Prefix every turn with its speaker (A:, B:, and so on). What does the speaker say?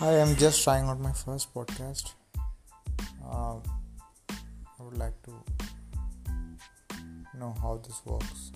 A: Hi, I'm just trying out my first podcast. Uh, I would like to know how this works.